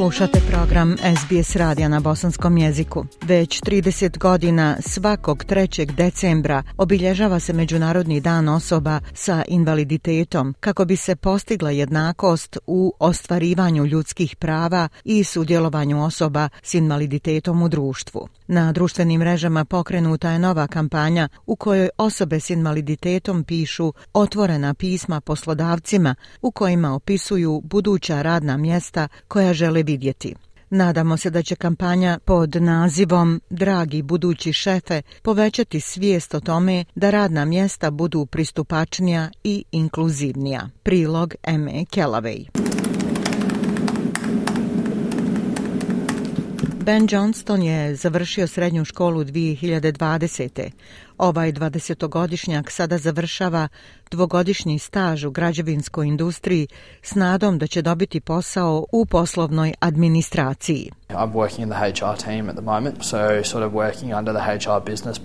Slušate program SBS radija na bosanskom jeziku. Već 30 godina svakog 3. decembra obilježava se Međunarodni dan osoba sa invaliditetom kako bi se postigla jednakost u ostvarivanju ljudskih prava i sudjelovanju osoba s invaliditetom u društvu. Na društvenim mrežama pokrenuta je nova kampanja u kojoj osobe s invaliditetom pišu otvorena pisma poslodavcima u kojima opisuju buduća radna mjesta koja žele vidjeti. Nadamo se da će kampanja pod nazivom Dragi budući šefe povećati svijest o tome da radna mjesta budu pristupačnija i inkluzivnija. Prilog M. E Kelavej. Ben Johnston je završio srednju školu 2020. Ovaj 20-godišnjak sada završava dvogodišnji staž u građevinskoj industriji s nadom da će dobiti posao u poslovnoj administraciji. I'm working in the HR team at the moment, so sort of working under the HR business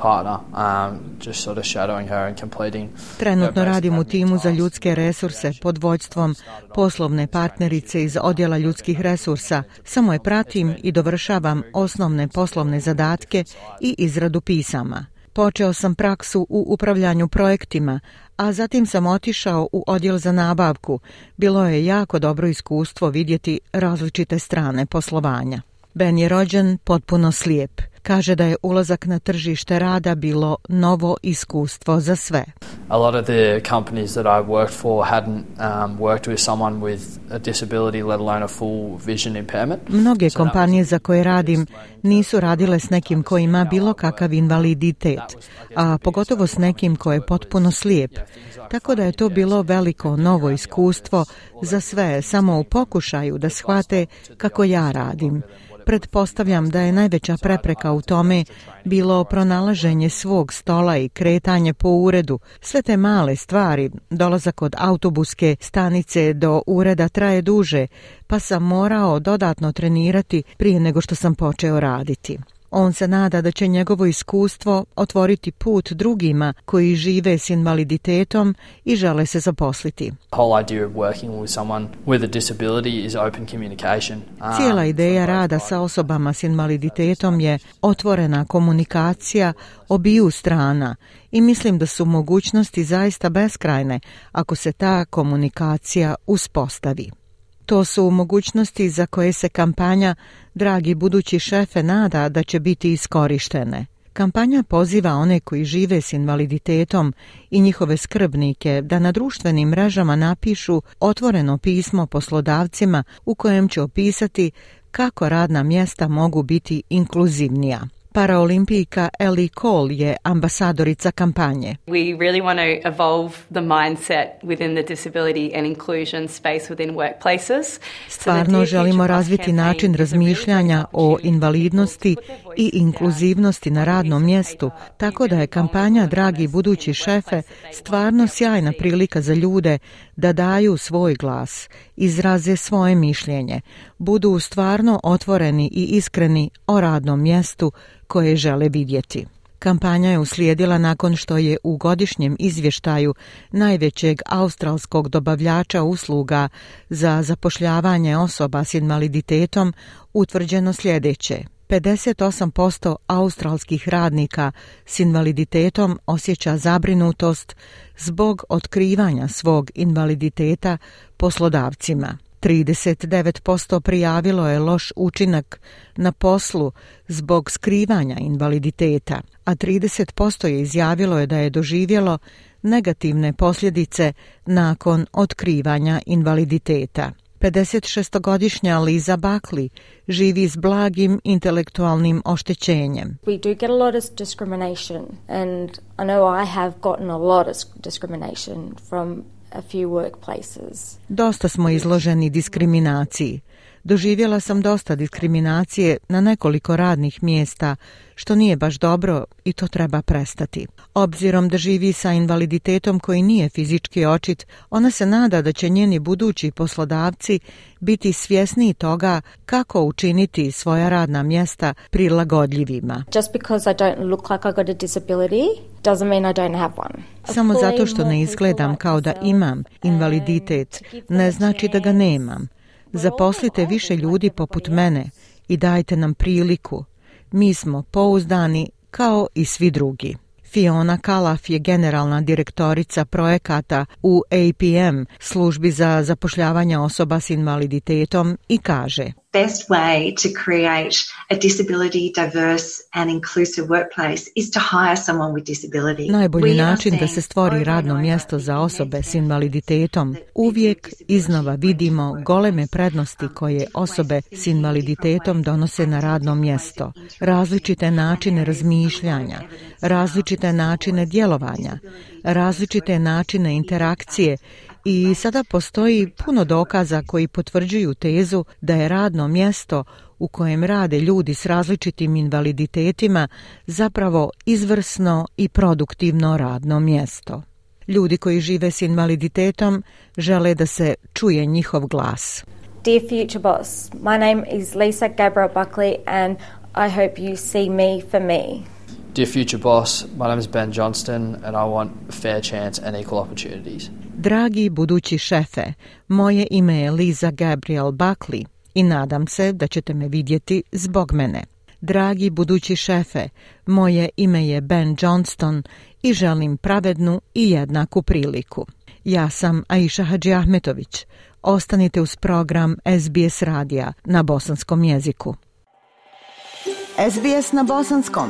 Trenutno radim u timu za ljudske resurse pod vođstvom poslovne partnerice iz odjela ljudskih resursa. Samo je pratim i dovršavam osnovne poslovne zadatke i izradu pisama. Počeo sam praksu u upravljanju projektima, a zatim sam otišao u odjel za nabavku. Bilo je jako dobro iskustvo vidjeti različite strane poslovanja. Ben je rođen potpuno slijep – Kaže da je ulazak na tržište rada bilo novo iskustvo za sve. A lot of the companies that I've worked for hadn't um, worked with someone with a disability let alone a full vision impairment. Mnoge kompanije za koje radim nisu radile s nekim koji ima bilo kakav invaliditet, a pogotovo s nekim ko je potpuno slijep. Tako da je to bilo veliko novo iskustvo za sve, samo u pokušaju da shvate kako ja radim. Pretpostavljam da je najveća prepreka u tome bilo pronalaženje svog stola i kretanje po uredu. Sve te male stvari, dolazak od autobuske stanice do ureda traje duže, pa sam morao dodatno trenirati prije nego što sam počeo raditi. On se nada da će njegovo iskustvo otvoriti put drugima koji žive s invaliditetom i žele se zaposliti. Ah, Cijela ideja rada sa osobama s invaliditetom je otvorena komunikacija obiju strana i mislim da su mogućnosti zaista beskrajne ako se ta komunikacija uspostavi. To su mogućnosti za koje se kampanja Dragi budući šefe nada da će biti iskorištene. Kampanja poziva one koji žive s invaliditetom i njihove skrbnike da na društvenim mrežama napišu otvoreno pismo poslodavcima u kojem će opisati kako radna mjesta mogu biti inkluzivnija. Paraolimpijka Ellie Cole je ambasadorica kampanje. We really want to evolve the mindset within the disability and inclusion space within workplaces. Stvarno želimo razviti način razmišljanja o invalidnosti i inkluzivnosti na radnom mjestu, tako da je kampanja Dragi budući šefe stvarno sjajna prilika za ljude da daju svoj glas, izraze svoje mišljenje, budu stvarno otvoreni i iskreni o radnom mjestu koje žele vidjeti. Kampanja je uslijedila nakon što je u godišnjem izvještaju najvećeg australskog dobavljača usluga za zapošljavanje osoba s invaliditetom utvrđeno sljedeće. 58% australskih radnika s invaliditetom osjeća zabrinutost zbog otkrivanja svog invaliditeta poslodavcima. 39% prijavilo je loš učinak na poslu zbog skrivanja invaliditeta, a 30% je izjavilo je da je doživjelo negativne posljedice nakon otkrivanja invaliditeta. 56-godišnja Liza Bakli živi s blagim intelektualnim oštećenjem. We do get a lot of and I know I have gotten a lot of discrimination from Dosta smo izloženi diskriminaciji. Doživjela sam dosta diskriminacije na nekoliko radnih mjesta, što nije baš dobro i to treba prestati. Obzirom da živi sa invaliditetom koji nije fizički očit, ona se nada da će njeni budući poslodavci biti svjesni toga kako učiniti svoja radna mjesta prilagodljivima. Samo zato što ne izgledam kao da imam invaliditet, ne znači da ga nemam. Zaposlite više ljudi poput mene i dajte nam priliku. Mi smo pouzdani kao i svi drugi. Fiona Kalaf je generalna direktorica projekata u APM, službi za zapošljavanje osoba s invaliditetom i kaže best way to create a disability diverse and inclusive workplace is to hire someone with disability. Najbolji način da se stvori radno mjesto za um, osobe s invaliditetom uvijek iznova vidimo goleme prednosti koje osobe s invaliditetom donose na radno mjesto, različite načine razmišljanja, različite načine djelovanja, različite načine interakcije i sada postoji puno dokaza koji potvrđuju tezu da je radno mjesto u kojem rade ljudi s različitim invaliditetima zapravo izvrsno i produktivno radno mjesto. Ljudi koji žive s invaliditetom žele da se čuje njihov glas. Dear future boss, my name is Lisa Gabriel Buckley and I hope you see me for me. Dear future boss, my name is Ben Johnston and I want fair chance and equal opportunities. Dragi budući šefe, moje ime je Liza Gabriel Buckley i nadam se da ćete me vidjeti zbog mene. Dragi budući šefe, moje ime je Ben Johnston i želim pravednu i jednaku priliku. Ja sam Aisha Hadži Ahmetović. Ostanite uz program SBS radija na bosanskom jeziku. SBS na bosanskom.